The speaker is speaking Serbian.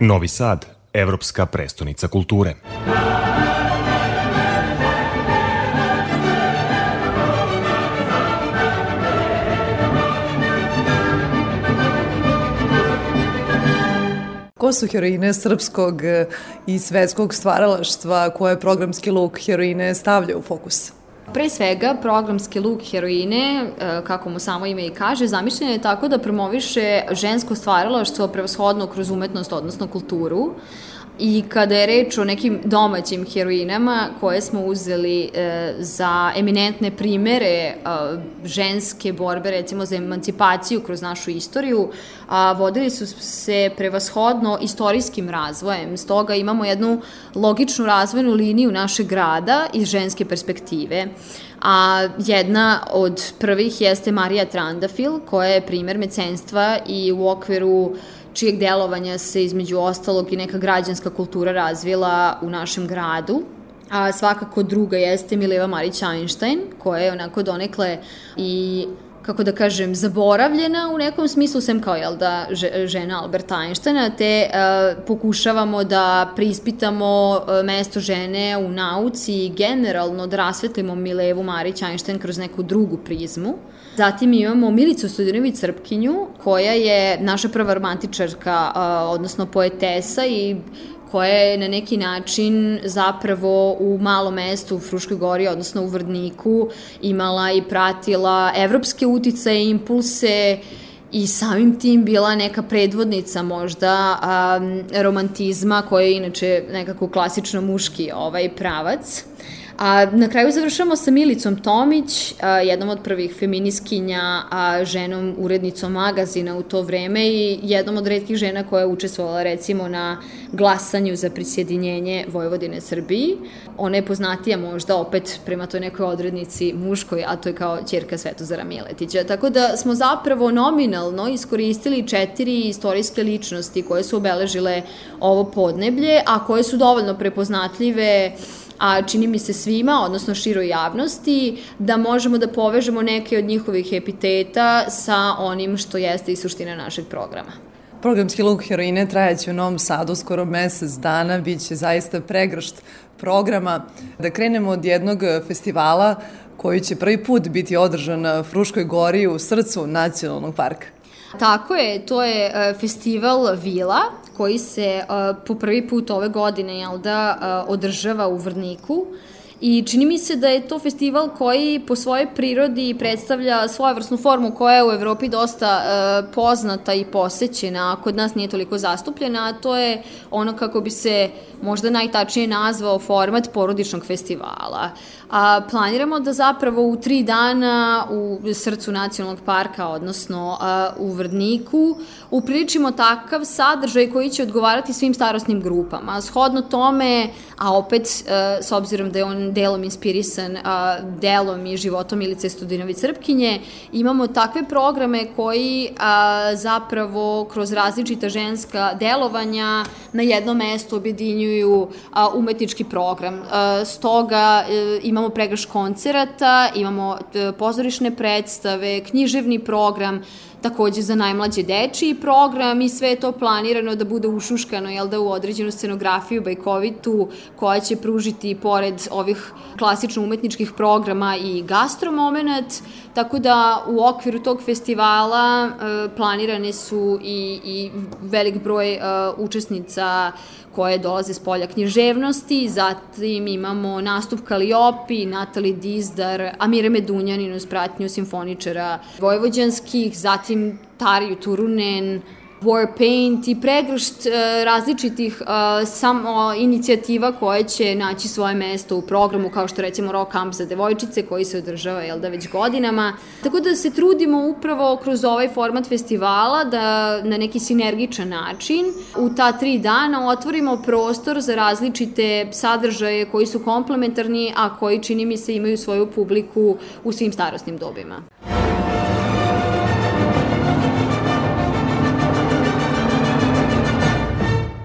Novi Sad, evropska prestonica kulture. Ko su heroine srpskog i svetskog stvaralaštva koje programski luk heroine stavlja u fokus? Pre svega, programski luk heroine, e, kako mu samo ime i kaže, zamišljen je tako da promoviše žensko stvaralaštvo prevashodno kroz umetnost, odnosno kulturu, I kada je reč o nekim domaćim heroinama koje smo uzeli e, za eminentne primere e, ženske borbe, recimo za emancipaciju kroz našu istoriju, a, vodili su se prevashodno istorijskim razvojem. Stoga imamo jednu logičnu razvojnu liniju našeg grada iz ženske perspektive. A jedna od prvih jeste Marija Trandafil, koja je primer mecenstva i u okviru čijeg delovanja se između ostalog i neka građanska kultura razvila u našem gradu. A svakako druga jeste Mileva Marić Einstein, koja je onako donekle i kako da kažem, zaboravljena u nekom smislu, sem kao, jel da, žena Alberta Einsteina, te uh, pokušavamo da prispitamo uh, mesto žene u nauci i generalno da rasvetlimo Milevu Marić Einstein kroz neku drugu prizmu. Zatim imamo Milicu Studinović Srpkinju, koja je naša prva romantičarka, uh, odnosno poetesa i koja je na neki način zapravo u malom mestu u Fruškoj gori, odnosno u Vrdniku, imala i pratila evropske uticaje, impulse i samim tim bila neka predvodnica možda um, romantizma koja je inače nekako klasično muški ovaj pravac. A na kraju završamo sa Milicom Tomić, a, jednom od prvih feminiskinja, a, ženom urednicom magazina u to vreme i jednom od redkih žena koja je učestvovala recimo na glasanju za prisjedinjenje Vojvodine Srbiji. Ona je poznatija možda opet prema toj nekoj odrednici muškoj, a to je kao čerka Svetozara Miletića. Tako da smo zapravo nominalno iskoristili četiri istorijske ličnosti koje su obeležile ovo podneblje, a koje su dovoljno prepoznatljive a čini mi se svima, odnosno široj javnosti, da možemo da povežemo neke od njihovih epiteta sa onim što jeste i suština našeg programa. Programski luk heroine trajaće u Novom Sadu skoro mesec dana, bit će zaista pregršt programa. Da krenemo od jednog festivala koji će prvi put biti održan na Fruškoj gori u srcu nacionalnog parka. Tako je, to je e, festival Vila koji se e, po prvi put ove godine jel da, e, održava u Vrniku. I čini mi se da je to festival koji po svojoj prirodi predstavlja svojevrsnu formu koja je u Evropi dosta e, poznata i posećena, a kod nas nije toliko zastupljena, a to je ono kako bi se možda najtačnije nazvao format porodičnog festivala. A, planiramo da zapravo u tri dana u srcu nacionalnog parka, odnosno a, u Vrdniku, upriličimo takav sadržaj koji će odgovarati svim starostnim grupama. Shodno tome, a opet a, s obzirom da je on delom inspirisan a, delom i životom Ilice Studinović Srpkinje, imamo takve programe koji a, zapravo kroz različita ženska delovanja na jednom mestu objedinjuju a, umetnički program. A, stoga a, e, imamo pregrš koncerata, imamo a, pozorišne predstave, književni program, takođe za najmlađe dečiji program i sve je to planirano da bude ušuškano, jel da, u određenu scenografiju bajkovitu koja će pružiti pored ovih klasično umetničkih programa i gastromomenat, tako da u okviru tog festivala e, planirane su i, i velik broj e, učesnica koje dolaze s polja književnosti, zatim imamo nastup Kaliopi, Natali Dizdar, Amire Medunjanin uz pratnju simfoničara vojvođanskih, zatim Tariju Turunen, Warpaint i pregršt uh, različitih uh, samo inicijativa koje će naći svoje mesto u programu, kao što recimo Rock Camp za devojčice koji se održava jel da već godinama. Tako da se trudimo upravo kroz ovaj format festivala da na neki sinergičan način u ta tri dana otvorimo prostor za različite sadržaje koji su komplementarni, a koji čini mi se imaju svoju publiku u svim starostnim dobima.